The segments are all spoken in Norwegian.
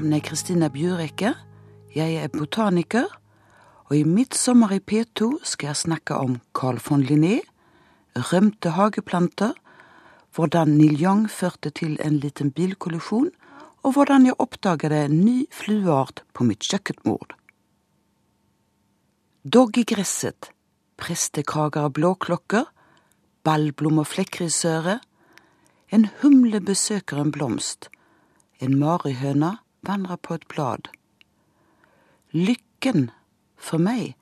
navn er Kristina Bjurekke. Jeg er botaniker. Og i Midtsommer i P2 skal jeg snakke om Carl von Linné, rømte hageplanter, hvordan Neil Young førte til en liten bilkollisjon, og hvordan jeg oppdaget en ny flueart på mitt kjøkkenbord. Dogg i gresset, prestekrager av blåklokker, ballblom og flekkrisøre, en humle besøker en blomst, en marihøne vandrer på et blad. Lykken, for meg,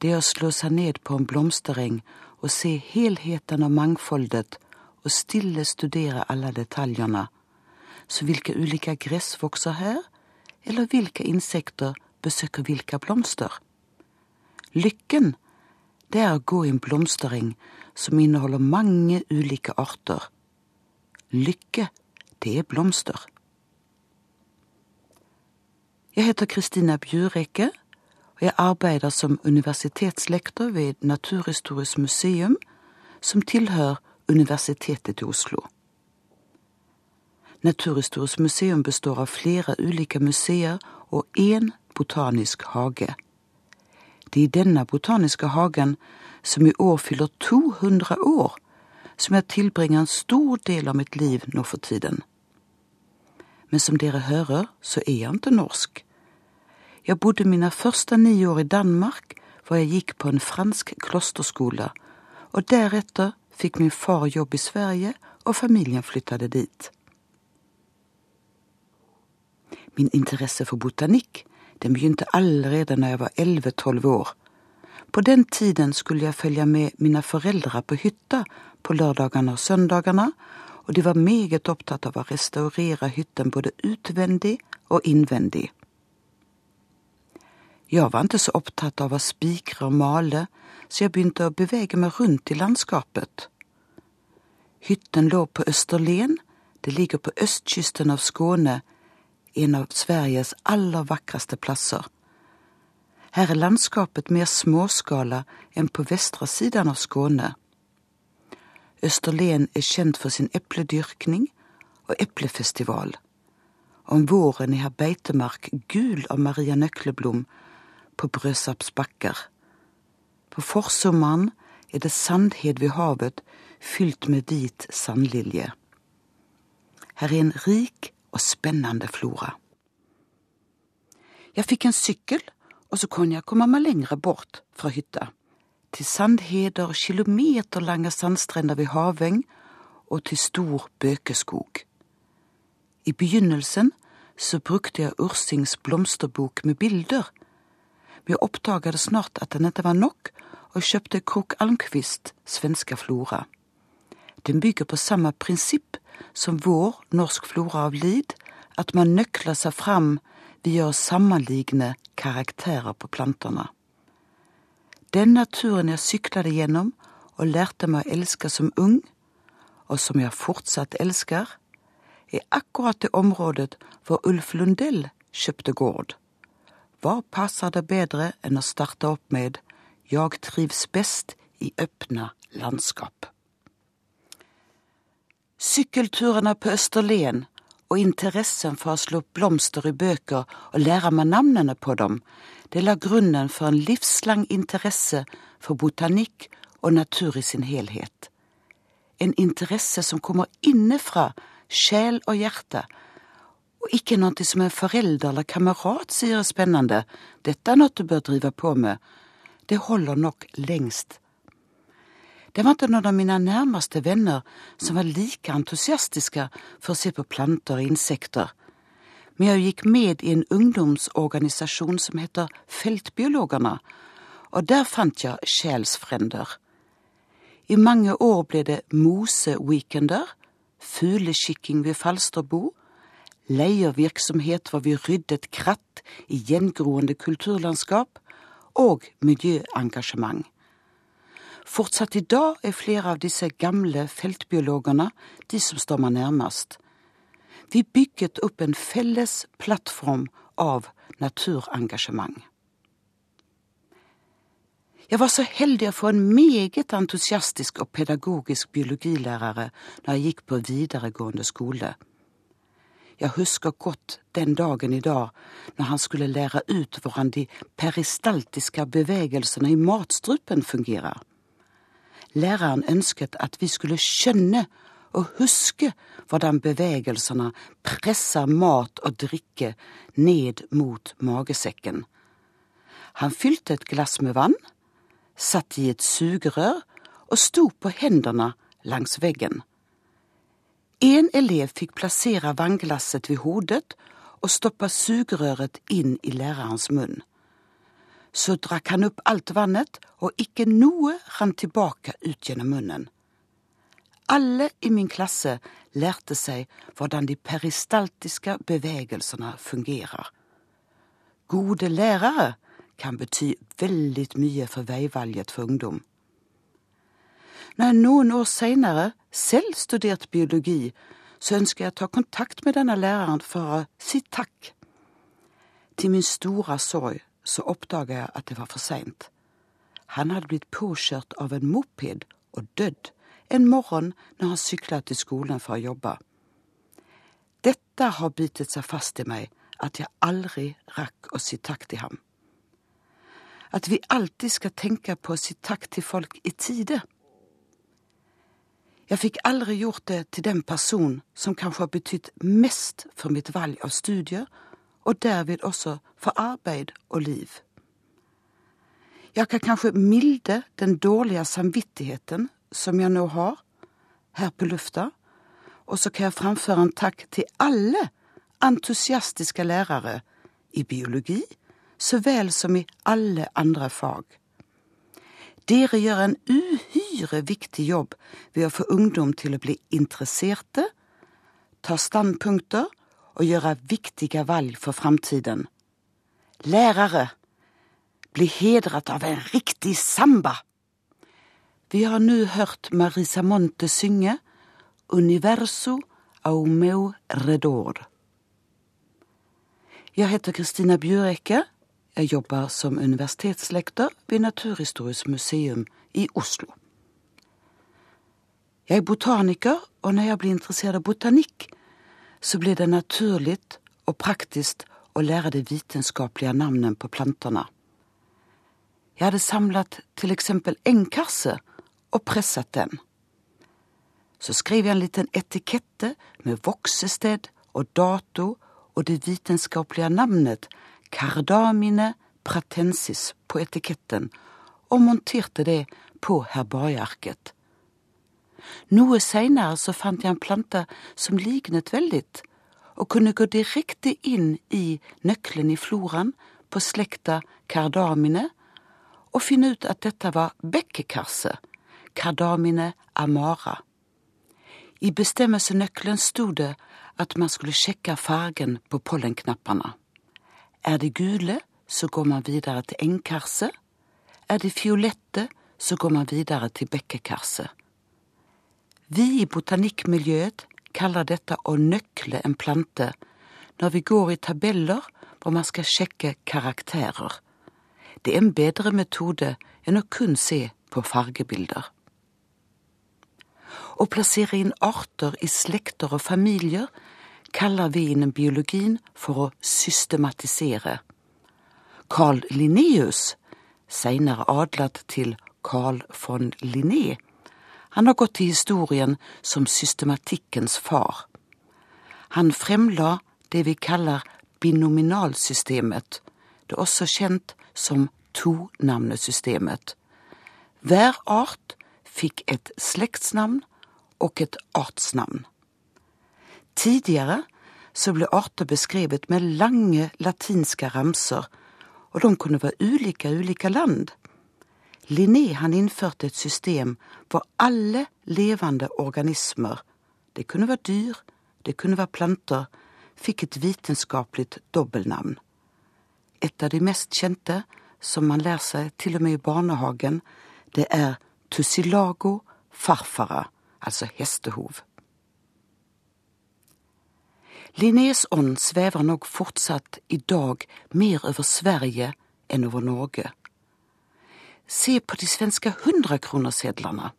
det er å slå seg ned på en blomstereng og se helheten og mangfoldet og stille studere alle detaljene, så hvilke ulike gress vokser her, eller hvilke insekter besøker hvilke blomster. Lykken, det er å gå i en blomstereng som inneholder mange ulike arter. Lykke, det er blomster. Jeg heter Kristina Bjurekke, og jeg arbeider som universitetslektor ved Naturhistorisk museum, som tilhører Universitetet i Oslo. Naturhistorisk museum består av flere ulike museer og én botanisk hage. Det er i denne botaniske hagen, som i år fyller 200 år, som jeg tilbringer en stor del av mitt liv nå for tiden. Men som dere hører, så er han ikke norsk. Jeg bodde mine første ni år i Danmark, hvor jeg gikk på en fransk klosterskole, og deretter fikk min far jobb i Sverige, og familien flyttet dit. Min interesse for botanikk den begynte allerede da jeg var elleve–tolv år. På den tiden skulle jeg følge med mine foreldre på hytta på lørdagene og søndagene, og de var meget opptatt av å restaurere hytten både utvendig og innvendig. Jeg var ikke så opptatt av å spikre og male, så jeg begynte å bevege meg rundt i landskapet. Hytten lå på Østerlen, det ligger på østkysten av Skåne, en av Sveriges aller vakreste plasser. Her er landskapet mer småskala enn på vestre siden av Skåne. Østerlen er kjent for sin epledyrkning og eplefestival. Om våren er beitemark gul av Maria Nøkleblom på Brøsaps bakker. På forsommeren er det sandhed ved havet fylt med hvit sandlilje. Her er en rik og spennende flora. Jeg fikk en sykkel, og så kunne jeg komme meg lengre bort fra hytta. Til sandheder kilometerlange sandstrender ved haveng, og til stor bøkeskog. I begynnelsen så brukte jeg Ursings blomsterbok med bilder, Vi oppdaget snart at den ikke var nok, og kjøpte Krok Almqvist, Svenska Flora. Den bygger på samme prinsipp som vår Norsk flora av lid, at man nøkler seg fram ved å sammenligne karakterer på plantene. Den turen jeg syklet gjennom og lærte meg å elske som ung, og som jeg fortsatt elsker, er akkurat det området hvor Ulf Lundell kjøpte gård. Hva passer det bedre enn å starte opp med Jeg trivs best i øppna landskap? Sykkelturene på Østerlen og interessen for å slå opp blomster i bøker og lære meg navnene på dem, det la grunnen for en livslang interesse for botanikk og natur i sin helhet. En interesse som kommer innenfra sjel og hjerte, og ikke noe som en forelder eller kamerat sier er spennende, dette er noe du bør drive på med, det holder nok lengst det var ikke noen av mine nærmeste venner som var like entusiastiske for å se på planter og insekter. Men jeg gikk med i en ungdomsorganisasjon som heter Feltbiologene, og der fant jeg sjelsfrender. I mange år ble det moseweekender, fugleskikking ved Falsterbo, leiervirksomhet hvor vi ryddet kratt i gjengroende kulturlandskap, og miljøengasjement. Fortsatt i dag er flere av disse gamle feltbiologene de som står meg nærmest. Vi bygget opp en felles plattform av naturengasjement. Jeg var så heldig å få en meget entusiastisk og pedagogisk biologilærere når jeg gikk på videregående skole. Jeg husker godt den dagen i dag når han skulle lære ut hvordan de peristaltiske bevegelsene i matstrupen fungerer. Læreren ønsket at vi skulle skjønne og huske hvordan bevegelsene presser mat og drikke ned mot magesekken. Han fylte et glass med vann, satt i et sugerør og sto på hendene langs veggen. En elev fikk plassere vannglasset ved hodet og stoppa sugerøret inn i lærerens munn. Så drakk han opp alt vannet, og ikke noe rant tilbake ut gjennom munnen. Alle i min klasse lærte seg hvordan de peristaltiske bevegelsene fungerer. Gode lærere kan bety veldig mye for veivalget for ungdom. Når jeg noen år seinere selv studerte biologi, så ønsker jeg å ta kontakt med denne læreren for å si takk. Til min store sorg så oppdaga jeg at det var for seint. Han hadde blitt påkjørt av en moped og dødd en morgen når han sykla til skolen for å jobbe. Dette har bitet seg fast i meg, at jeg aldri rakk å si takk til ham. At vi alltid skal tenke på å si takk til folk i tide. Jeg fikk aldri gjort det til den person som kanskje har betydd mest for mitt valg av studier, og derved også for arbeid og liv. Jeg kan kanskje milde den dårlige samvittigheten som jeg nå har, her på lufta, og så kan jeg framføre en takk til alle entusiastiske lærere i biologi så vel som i alle andre fag. Dere gjør en uhyre viktig jobb ved å få ungdom til å bli interesserte, ta standpunkter og gjøre viktige valg for framtiden. Lærere, bli hedret av en riktig samba! Vi har nå hørt Marisa Monte synge Universo au meu redor. Jeg heter Kristina Bjørekke jeg jobber som universitetslektor ved Naturhistorisk museum i Oslo. Jeg er botaniker, og når jeg blir interessert av botanikk, så blir det naturlig og praktisk å lære det vitenskapelige navnet på plantene. Jeg hadde samlet til eksempel engkarse og presset den. Så skrev jeg en liten etikette med voksested og dato og det vitenskapelige navnet Cardamine pratensis på etiketten og monterte det på herbariearket. Noe seinere så fant jeg en plante som lignet veldig, og kunne gå direkte inn i nøkkelen i floraen på slekta cardamine og finne ut at dette var bekkekarse, cardamine amara. I bestemmelsenøkkelen sto det at man skulle sjekke fargen på pollenknappene. Er de gule, så går man videre til engkarse. Er de fiolette, så går man videre til bekkekarse. Vi i botanikkmiljøet kaller dette å nøkle en plante når vi går i tabeller hvor man skal sjekke karakterer. Det er en bedre metode enn å kun se på fargebilder. Å plassere inn arter i slekter og familier kaller vi innen biologien for å systematisere. Carl Linnaeus, seinere adlet til Carl von Linné, han har gått til historien som systematikkens far. Han fremla det vi kaller binominalsystemet, det er også kjent som tonavnesystemet. Hver art fikk et slektsnavn og et artsnavn. Tidligere så ble arter beskrevet med lange latinske ramser, og de kunne være ulike ulike land. Linné han innførte et system hvor alle levende organismer, det kunne være dyr, det kunne være planter, fikk et vitenskapelig dobbeltnavn. Et av de mest kjente, som man lærer seg til og med i barnehagen, det er tussilago farfara, altså hestehov. Linnés ånd svever nok fortsatt i dag mer over Sverige enn over Norge. Se på de svenske hundrekronersedlene.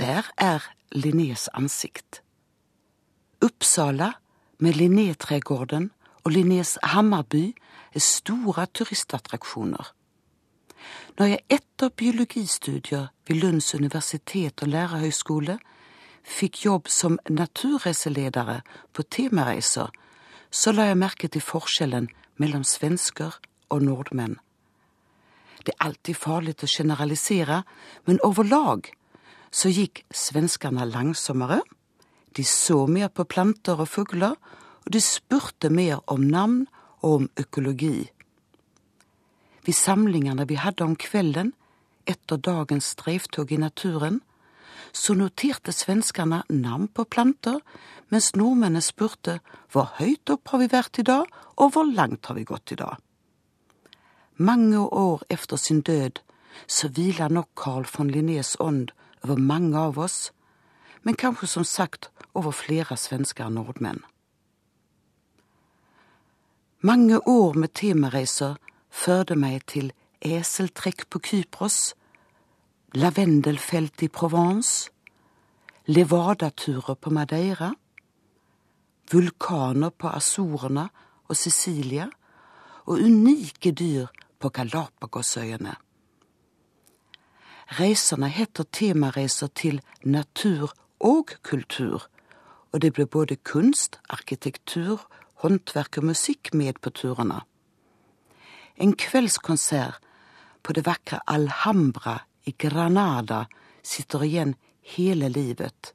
Der er Linnés ansikt. Uppsala med Linnétregården og Linnés Hammarby er store turistattraksjoner. Når jeg etter biologistudier ved Lunds universitet og lærerhøgskole fikk jobb som naturreiseledere på temareiser, så la jeg merke til forskjellen mellom svensker og nordmenn. Det er alltid farlig å generalisere, men overlag så gikk svenskene langsommere, de så mer på planter og fugler, og de spurte mer om navn og om økologi. Ved samlingene vi hadde om kvelden, etter dagens streiftog i naturen, så noterte svenskene navn på planter, mens nordmennene spurte hvor høyt opp har vi vært i dag, og hvor langt har vi gått i dag. Mange år efter sin død så hviler nok Carl von Linnés ånd over mange av oss, men kanskje som sagt over flere svensker og nordmenn. Mange år med temareiser førte meg til eseltrekk på Kypros, lavendelfelt i Provence, levadaturer på Madeira, vulkaner på Azorene og Sicilia og unike dyr på Galapagosøyene. Reisene heter temareiser til natur og kultur, og det ble både kunst, arkitektur, håndverk og musikk med på turene. En kveldskonsert på det vakre Alhambra i Granada sitter igjen hele livet.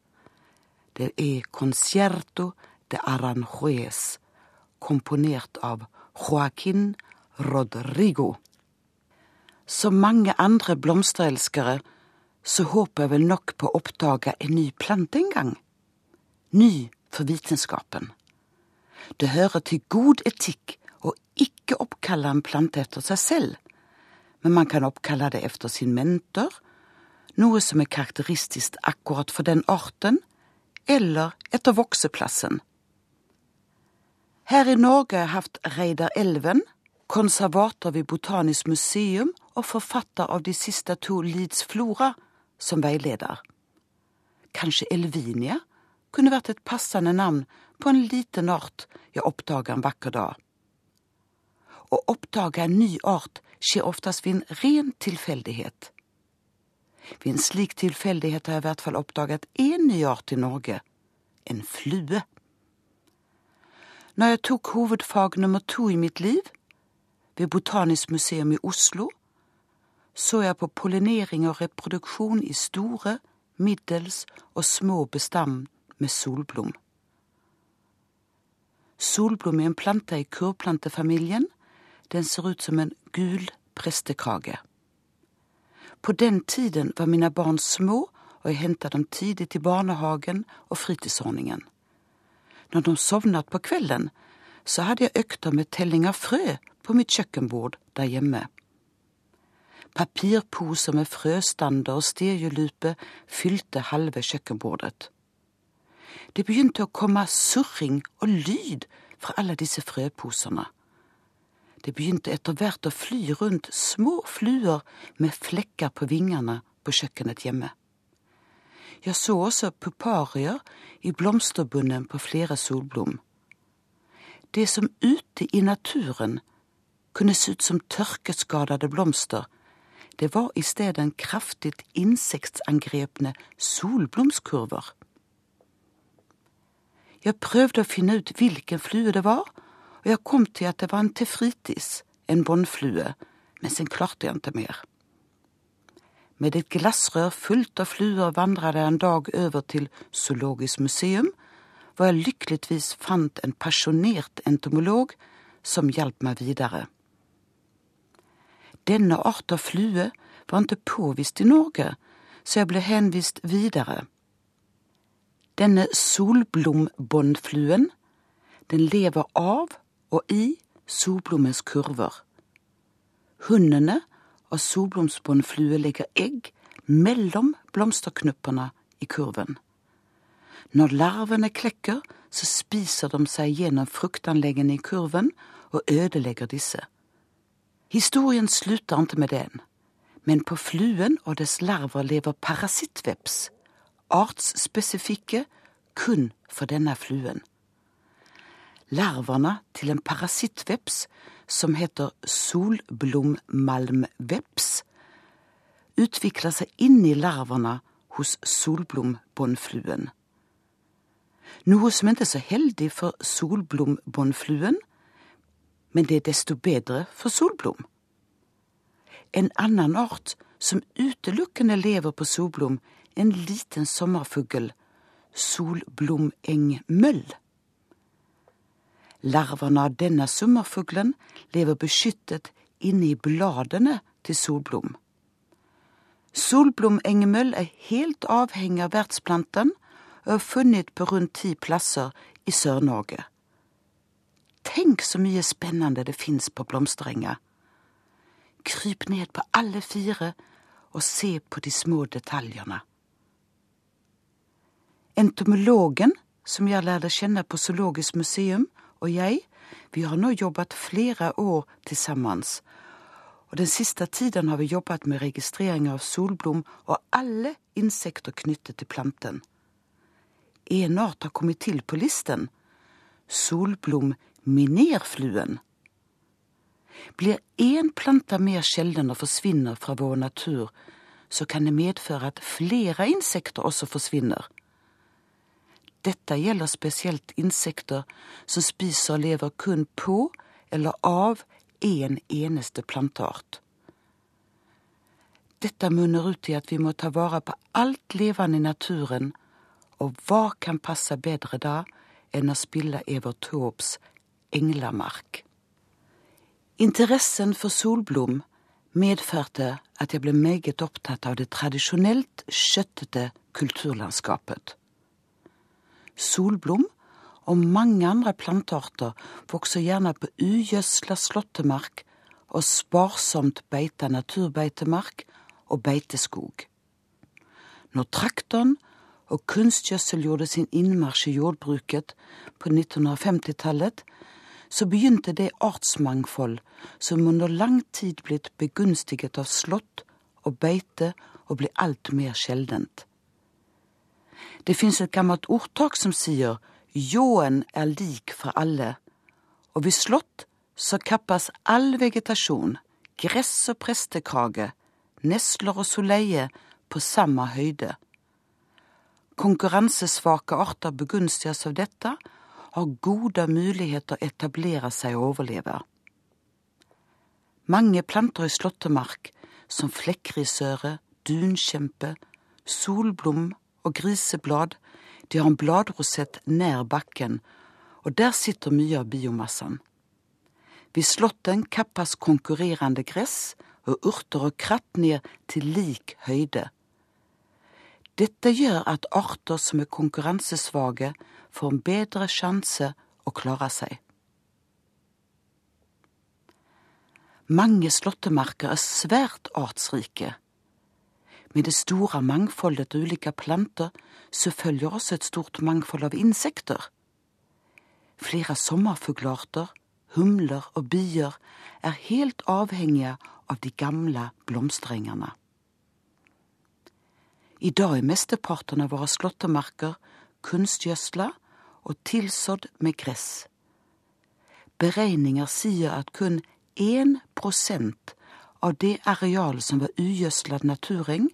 Det er Concierto de Aranjuez, komponert av Joaquin Rodrigo. Som mange andre blomsterelskere så håper jeg vel nok på å oppdage en ny plante en gang. Ny for vitenskapen. Det hører til god etikk å ikke oppkalle en plante etter seg selv, men man kan oppkalle det efter sin mentor, noe som er karakteristisk akkurat for den arten, eller etter vokseplassen. Her i Norge har hatt Reidar Elven, konservator ved Botanisk museum og forfatter av de siste to Leeds Flora, som veileder. Kanskje Elvinia kunne vært et passende navn på en liten art jeg oppdager en vakker dag. Å oppdage en ny art skjer oftest ved en ren tilfeldighet. Ved en slik tilfeldighet har jeg i hvert fall oppdaget én ny art i Norge en flue. Når jeg tok hovedfag nummer to i mitt liv, ved Botanisk museum i Oslo, så jeg på pollinering og reproduksjon i store, middels og små bestand med solblom. Solblom er en plante i kurvplantefamilien. Den ser ut som en gul prestekrage. På den tiden var mine barn små, og jeg henta dem tidlig til barnehagen og fritidsordningen. Når de sovnet på kvelden, så hadde jeg økter med telling av frø på mitt kjøkkenbord der hjemme. Papirposer med frøstander og stereolupe fylte halve kjøkkenbordet. Det begynte å komme surring og lyd fra alle disse frøposene. Det begynte etter hvert å fly rundt små fluer med flekker på vingene på kjøkkenet hjemme. Jeg så også puparier i blomsterbunnen på flere solblom. Det som ute i naturen kunne se ut som tørkeskadede blomster, det var i stedet kraftig insektangrepne solblomskurver. Jeg prøvde å finne ut hvilken flue det var, og jeg kom til at det var en tefritis, en båndflue, men sen klarte jeg ikke mer. Med et glassrør fullt av fluer vandret jeg en dag over til Zoologisk museum, hvor jeg lykkeligvis fant en pasjonert entomolog som hjalp meg videre. Denne art av flue var ikke påvist i Norge, så jeg ble henvist videre. Denne solblombåndfluen, den lever av og i solblommens kurver. Hunnene av solblomsbåndflue legger egg mellom blomsterknuppene i kurven. Når larvene klekker, så spiser de seg gjennom fruktanleggene i kurven og ødelegger disse. Historien slutter ikke med den, men på fluen og dess larver lever parasittveps, artsspesifikke, kun for denne fluen. Larvene til en parasittveps som heter solblommalmveps, utvikler seg inni larvene hos solblombåndfluen. Noe som ikke er så heldig for solblombåndfluen, men det er desto bedre for solblom. En annen art som utelukkende lever på solblom, en liten sommerfugl, solblomengmøll. Larvene av denne sommerfuglen lever beskyttet inne i bladene til solblom. Solblomengemøll er helt avhengig av vertsplanten og er funnet på rundt ti plasser i Sør-Norge. Tenk så mye spennende det fins på blomsterenger. Kryp ned på alle fire og se på de små detaljene. Entomologen, som jeg lærte kjenne på Zoologisk museum, og jeg, vi har nå jobbet flere år til sammen. Og den siste tiden har vi jobbet med registrering av solblom og alle insekter knyttet til planten. En art har kommet til på listen. Solblom-minerfluen. Blir én plante mer sjelden og forsvinner fra vår natur, så kan det medføre at flere insekter også forsvinner. Dette gjelder spesielt insekter som spiser og lever kun på eller av én en eneste planteart. Dette munner ut i at vi må ta vare på alt levende i naturen, og hva kan passe bedre da enn å spille Evert Taubes Englamark? Interessen for solblom medførte at jeg ble meget opptatt av det tradisjonelt skjøttete kulturlandskapet. Solblom og mange andre plantearter vokser gjerne på ugjødsla slåttemark og sparsomt beita naturbeitemark og beiteskog. Når traktoren og kunstgjødsel gjorde sin innmarsj i jordbruket på 1950-tallet, så begynte det artsmangfold som under lang tid blitt begunstiget av slått og beite, å bli alt mer sjeldent. Det fins et gammelt ordtak som sier ljåen er lik for alle, og ved slått så kappes all vegetasjon, gress og prestekrage, nesler og soleie på samme høyde. Konkurransesvake arter begunstiges av dette, har gode muligheter å etablere seg og overleve. Mange planter i slåttemark, som flekkrisøre, dunkjempe, solblom og griseblad, de har en bladrosett nær bakken, og der sitter mye av biomassen. Ved slåtten kappes konkurrerende gress og urter og kratt ned til lik høyde. Dette gjør at arter som er konkurransesvake, får en bedre sjanse å klare seg. Mange slåttemarker er svært artsrike. Med det store mangfoldet av ulike planter så følger også et stort mangfold av insekter. Flere sommerfuglarter, humler og bier er helt avhengige av de gamle blomsterengene. I dag er mesteparten av våre slåttemarker kunstgjødsla og tilsådd med gress. Beregninger sier at kun 1 av det arealet som var ugjødsla natureng,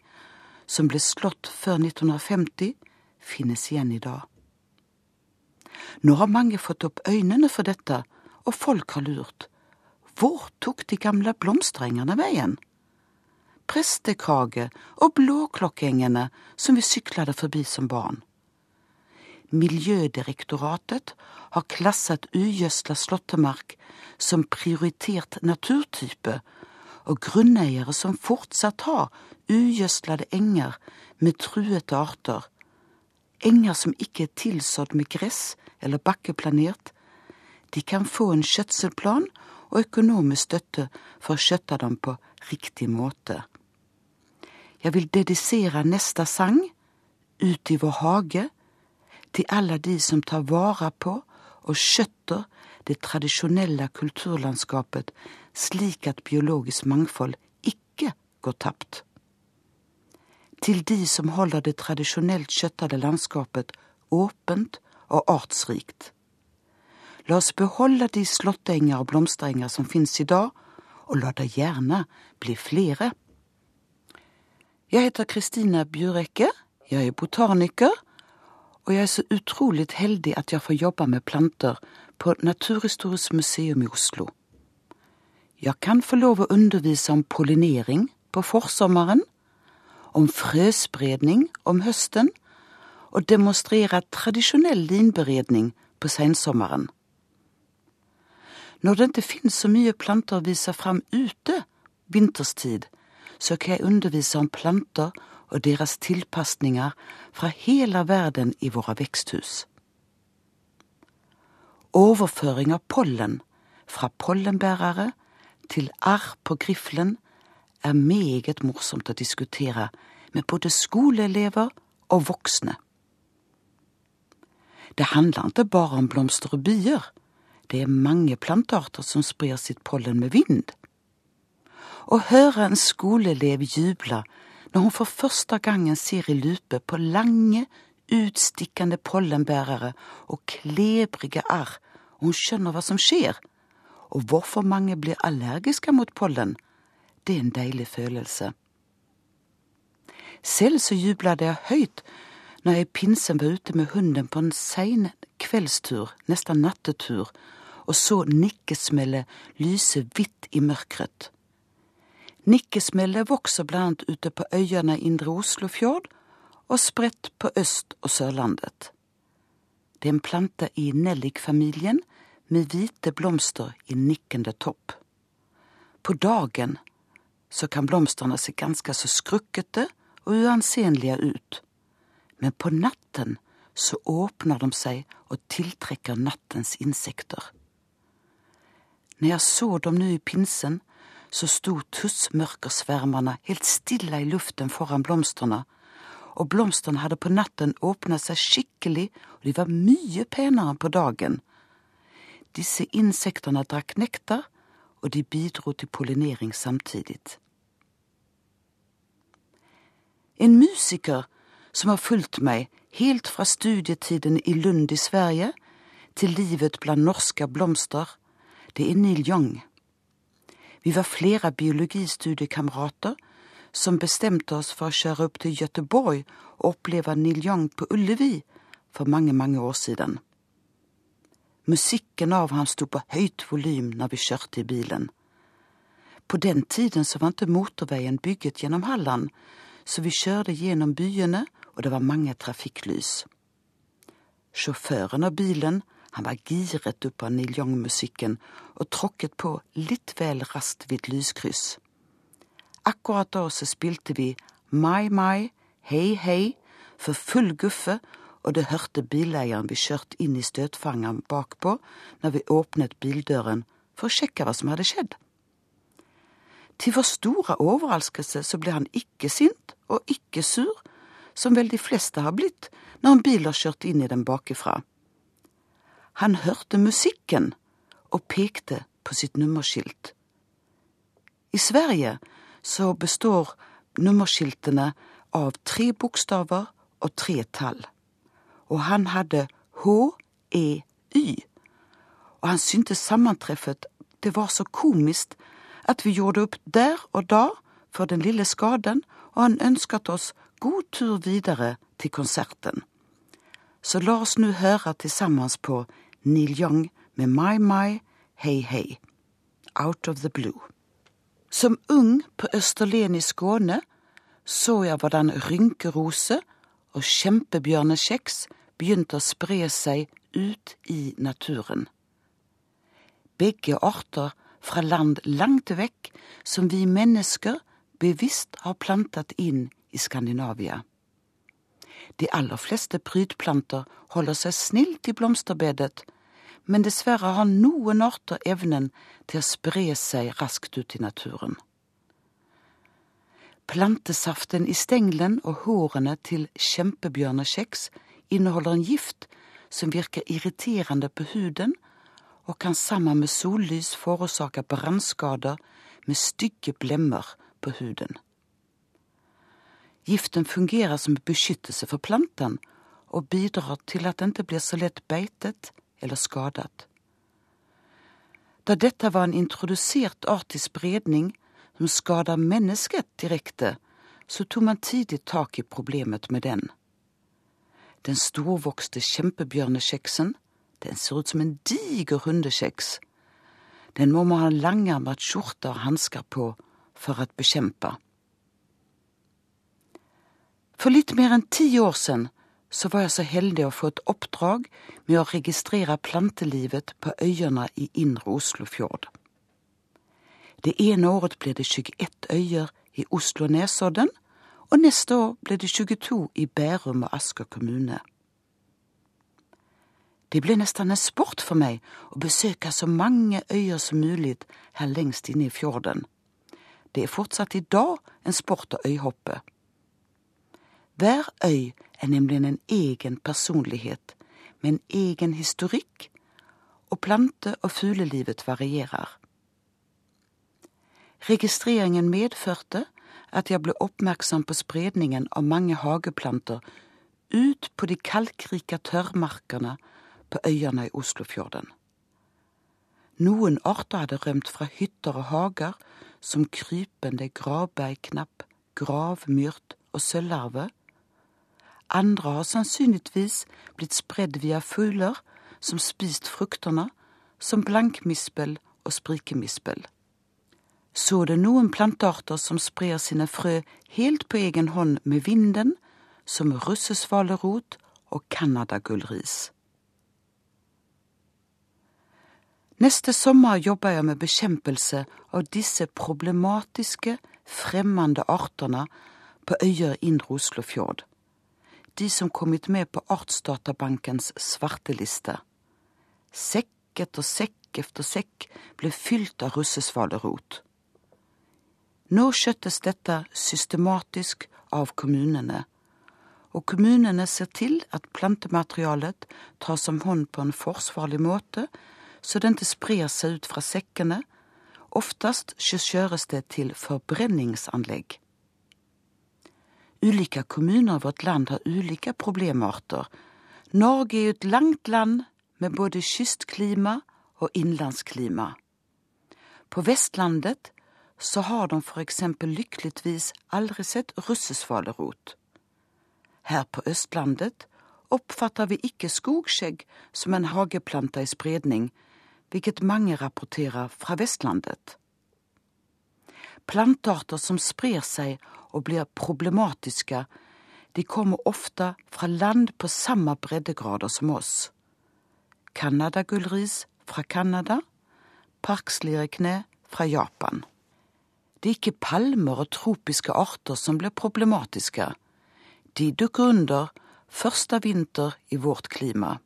som ble slått før 1950, finnes igjen i dag. Nå har mange fått opp øynene for dette, og folk har lurt. Hvor tok de gamle blomsterengene veien? Prestekrage og blåklokkengene som vi syklade forbi som barn. Miljødirektoratet har klasset ugjødsla slåttemark som prioritert naturtype, og grunneiere som fortsatt har ugjødslede enger med truete arter, enger som ikke er tilsådd med gress eller bakkeplanert, de kan få en skjøtselplan og økonomisk støtte for å skjøtte dem på riktig måte. Jeg vil dedisere neste sang, Ut i vår hage, til alle de som tar vare på og skjøtter det tradisjonelle kulturlandskapet slik at biologisk mangfold ikke går tapt til de som holder det tradisjonelt skjøttede landskapet åpent og artsrikt. La oss beholde de slåttenger og blomsterenger som finnes i dag, og la det gjerne bli flere. Jeg heter Kristine Bjurekke, jeg er botaniker, og jeg er så utrolig heldig at jeg får jobbe med planter på Naturhistorisk museum i Oslo. Jeg kan få lov å undervise om pollinering på forsommeren, om frøspredning om høsten, og demonstrere tradisjonell linberedning på sensommeren. Når det ikke finnes så mye planter å vise fram ute vinterstid, så kan jeg undervise om planter og deres tilpasninger fra hele verden i våre veksthus. Overføring av pollen fra pollenbærere til arr på griflen er meget morsomt å diskutere med både skoleelever og voksne. Det handler ikke bare om blomster og byer. Det er mange plantearter som sprer sitt pollen med vind. Å høre en skoleelev juble når hun for første gangen ser i lupe på lange, utstikkende pollenbærere og klebrige arr, og hun skjønner hva som skjer, og hvorfor mange blir allergiske mot pollen, det er en deilig følelse. Selv så jubla jeg høyt når jeg i pinsen var ute med hunden på en sein kveldstur, nesten nattetur, og så nikkesmellet lyse hvitt i mørket. Nikkesmellet vokser blant ute på øyene i Indre Oslofjord og spredt på Øst- og Sørlandet. Det er en plante i nellikfamilien med hvite blomster i nikkende topp. På dagen så kan blomstene se ganske så skrukkete og uansenlige ut, men på natten så åpner de seg og tiltrekker nattens insekter. Når jeg så dem nå i pinsen, så sto tussmørkersvermerne helt stille i luften foran blomstene, og blomstene hadde på natten åpna seg skikkelig, og de var mye penere på dagen. Disse insektene drakk nektar, og de bidro til pollinering samtidig. En musiker som har fulgt meg helt fra studietiden i Lund i Sverige til livet blant norske blomster, det er Neil Young. Vi var flere biologistudiekamerater som bestemte oss for å kjøre opp til Göteborg og oppleve Neil Young på Ullevi for mange, mange år siden. Musikken av han sto på høyt volym når vi kjørte i bilen. På den tiden så var ikke motorveien bygget gjennom Halland, så vi kjørte gjennom byene, og det var mange trafikklys. Sjåføren av bilen han var giret opp av Neil Young-musikken og tråkket på litt vel raskt ved et lyskryss. Akkurat da så spilte vi Mai Mai, Hei Hei for full guffe, og det hørte bileieren vi kjørte inn i støtfangeren bakpå når vi åpnet bildøren for å sjekke hva som hadde skjedd. Til vår store overraskelse så ble han ikke sint og ikke sur, som vel de fleste har blitt når en bil har kjørt inn i dem bakifra. Han hørte musikken og pekte på sitt nummerskilt. I Sverige så består nummerskiltene av tre bokstaver og tre tall. Og han hadde H-E-Y. Og han syntes sammentreffet det var så komisk at vi gjorde opp der og da for den lille skaden, og han ønsket oss god tur videre til konserten. Så la oss nå høre til sammen på Neil Young med My My, Hei Hei, Out of the Blue. Som ung på Østerlen i Skåne så jeg hvordan rynkerose og kjempebjørnekjeks begynte å spre seg ut i naturen. Begge arter fra land langt vekk som vi mennesker bevisst har plantet inn i Skandinavia. De aller fleste prydplanter holder seg snilt i blomsterbedet, men dessverre har noen arter evnen til å spre seg raskt ut i naturen. Plantesaften i stengelen og hårene til kjempebjørnekjeks inneholder en gift som virker irriterende på huden og kan sammen med sollys forårsake brannskader med stygge blemmer på huden. Giften fungerer som beskyttelse for planten og bidrar til at den ikke blir så lett beitet eller skadet. Da dette var en introdusert art i spredning som skader mennesket direkte, så tok man tidlig tak i problemet med den. Den storvokste kjempebjørnekjeksen, den ser ut som en diger hundekjeks. Den må man ha langarmet skjorte og hansker på for å bekjempe. For litt mer enn ti år siden så var jeg så heldig å få et oppdrag med å registrere plantelivet på øyene i indre Oslofjord. Det ene året ble det 21 øyer i Oslo-Nesodden, og neste år ble det 22 i Bærum og Asker kommune. Det ble nesten en sport for meg å besøke så mange øyer som mulig her lengst inne i fjorden. Det er fortsatt i dag en sport å øyhoppe. Hver øy er nemlig en egen personlighet, med en egen historikk, og plante- og fuglelivet varierer. Registreringen medførte at jeg ble oppmerksom på spredningen av mange hageplanter ut på de kalkrike tørrmarkene på øyene i Oslofjorden. Noen arter hadde rømt fra hytter og hager, som krypende gravbeiknapp, gravmyrt og sølvlarve. Andre har sannsynligvis blitt spredd via fugler som spist fruktene, som blankmispel og sprikemispel så det noen plantearter som sprer sine frø helt på egen hånd med vinden, som russesvalerot og canadagullris. Neste sommer jobber jeg med bekjempelse av disse problematiske, fremmede artene på øyer indre Oslofjord. De som kommet med på Artsdatabankens svarteliste. Sekk etter sekk etter sekk ble fylt av russesvalerot. Nå skjøttes dette systematisk av kommunene, og kommunene ser til at plantematerialet tas om hånd på en forsvarlig måte, så den ikke sprer seg ut fra sekkene. Oftest kjøres det til forbrenningsanlegg. Ulike kommuner i vårt land har ulike problemarter. Norge er et langt land med både kystklima og innlandsklima. På Vestlandet så har de for eksempel lykkeligvis aldri sett russesvalerot. Her på Østlandet oppfatter vi ikke skogskjegg som en hageplante i spredning, hvilket mange rapporterer fra Vestlandet. Plantearter som sprer seg og blir problematiske, de kommer ofte fra land på samme breddegrader som oss. Canadagullris fra Canada, parkslirekne fra Japan. Det er ikke palmer og tropiske arter som blir problematiske. De dukker under første vinter i vårt klima.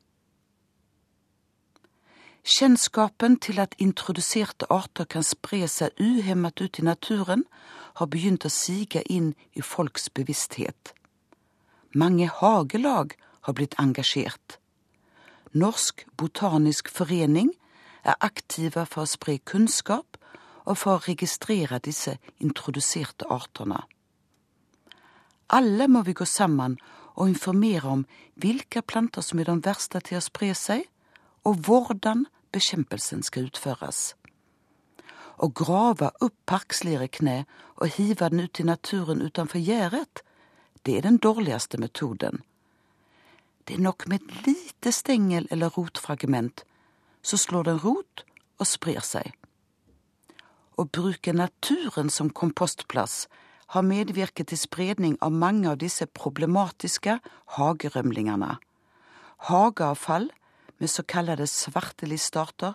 Kjennskapen til at introduserte arter kan spre seg uhemmet ut i naturen, har begynt å sige inn i folks bevissthet. Mange hagelag har blitt engasjert. Norsk Botanisk Forening er aktive for å spre kunnskap og for å registrere disse introduserte artene. Alle må vi gå sammen og informere om hvilke planter som er de verste til å spre seg, og hvordan bekjempelsen skal utføres. Å grave opp parkslirekne og hive den ut i naturen utenfor gjerdet, det er den dårligste metoden. Det er nok med et lite stengel eller rotfragment, så slår den rot og sprer seg å bruke naturen som kompostplass har medvirket til spredning av mange av disse problematiske hagerømlingene. Hageavfall med såkalte svartelistarter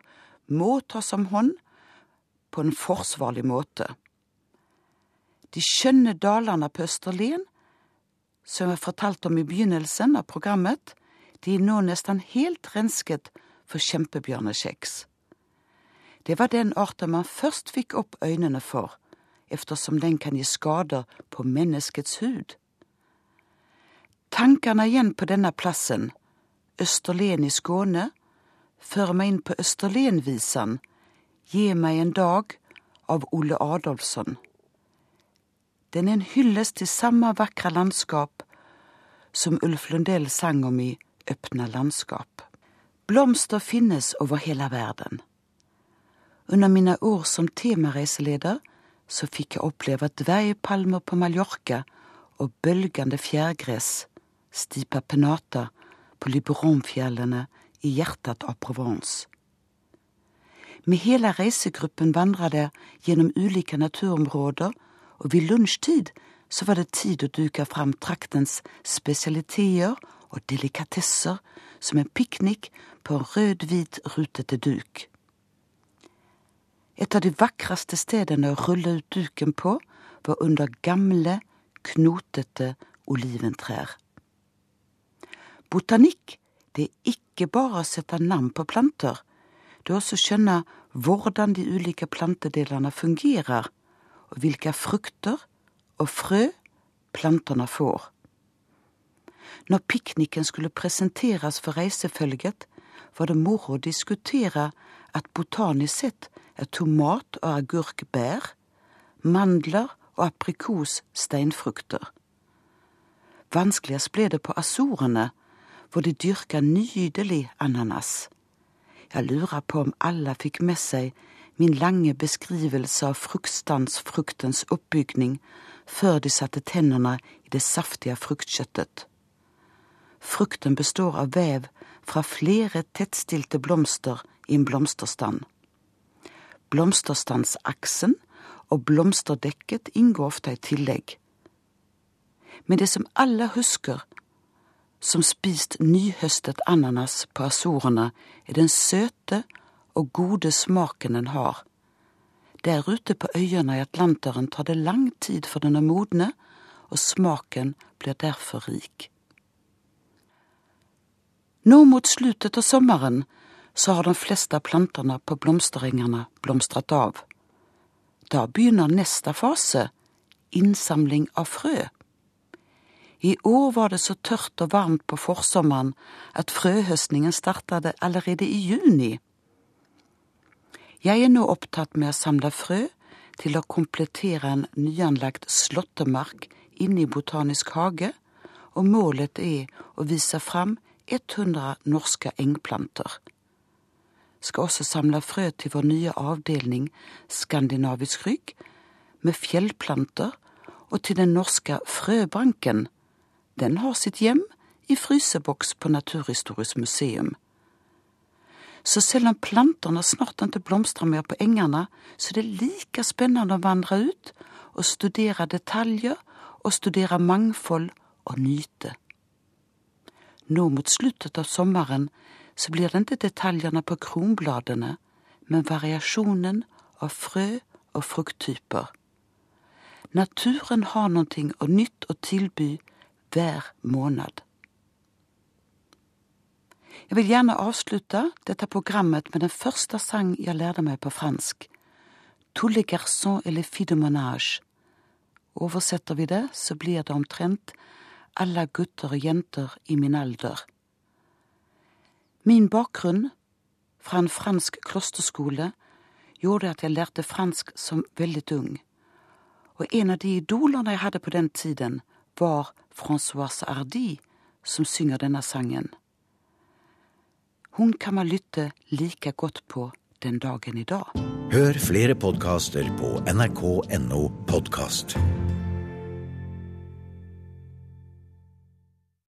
må tas om hånd på en forsvarlig måte. De skjønne dalene på Østerlien, som jeg fortalte om i begynnelsen av programmet, de er nå nesten helt rensket for kjempebjørnekjeks. Det var den arten man først fikk opp øynene for, eftersom den kan gi skader på menneskets hud. Tankene igjen på denne plassen, Østerlen i Skåne, føre meg inn på Østerlenvisan, Gi meg en dag av Ole Adolfsson. Den er en hyllest til samme vakre landskap som Ulf Lundell sang om i Øpna landskap. Blomster finnes over hele verden. Under mine år som temareiseleder så fikk jeg oppleve dvergpalmer på Mallorca og bølgende fjærgress, stipa penata, på Liberonfjellene i hjertet av Provence. Med hele reisegruppen vandra der gjennom ulike naturområder, og ved lunsjtid så var det tid å duke fram traktens spesialiteter og delikatesser som en piknik på en rød-hvit, rutete duk. Et av de vakreste stedene å rulle ut duken på var under gamle, knotete oliventrær. Botanikk det er ikke bare å sette navn på planter, det er også å skjønne hvordan de ulike plantedelene fungerer, og hvilke frukter og frø plantene får. Når pikniken skulle presenteres for reisefølget, var det moro å diskutere at botanisk sett er tomat og agurk bær, mandler og aprikos steinfrukter. Vanskeligst ble det på Azorene, hvor de dyrka nydelig ananas. Jeg lurer på om alle fikk med seg min lange beskrivelse av fruktstansfruktens oppbygning før de satte tennene i det saftige fruktkjøttet. Frukten består av vev fra flere tettstilte blomster i en blomsterstand. Blomsterstandsaksen og blomsterdekket inngår ofte i tillegg. Men det som alle husker som spist nyhøstet ananas på Azorene, er den søte og gode smaken den har. Der ute på øyene i Atlanteren tar det lang tid for den å modne, og smaken blir derfor rik. Nå mot slutet av sommeren så har de fleste plantene på blomsterengene blomstret av. Da begynner neste fase, innsamling av frø. I år var det så tørt og varmt på forsommeren at frøhøstningen startet allerede i juni. Jeg er nå opptatt med å samle frø til å komplettere en nyanlagt slåttemark inne i Botanisk hage, og målet er å vise fram 100 norske engplanter. Skal også samle frø til vår nye avdeling Skandinavisk rygg, med fjellplanter, og til den norske frøbanken, den har sitt hjem i fryseboks på Naturhistorisk museum. Så selv om plantene snart ikke blomstrer mer på engene, så er det like spennende å vandre ut og studere detaljer og studere mangfold og nyte. Nå mot slutten av sommeren så blir det ikke detaljene på kronbladene, men variasjonen av frø og frukttyper. Naturen har noe nytt å tilby hver måned. Jeg vil gjerne avslutte dette programmet med den første sang jeg lærte meg på fransk, Tous les garçons et les filles de monage. Oversetter vi det, så blir det omtrent alle gutter og jenter i min alder. Min bakgrunn fra en fransk klosterskole gjorde at jeg lærte fransk som veldig ung, og en av de idolene jeg hadde på den tiden, var Françoise Hardy som synger denne sangen. Hun kan man lytte like godt på den dagen i dag. Hør flere podkaster på nrk.no podkast.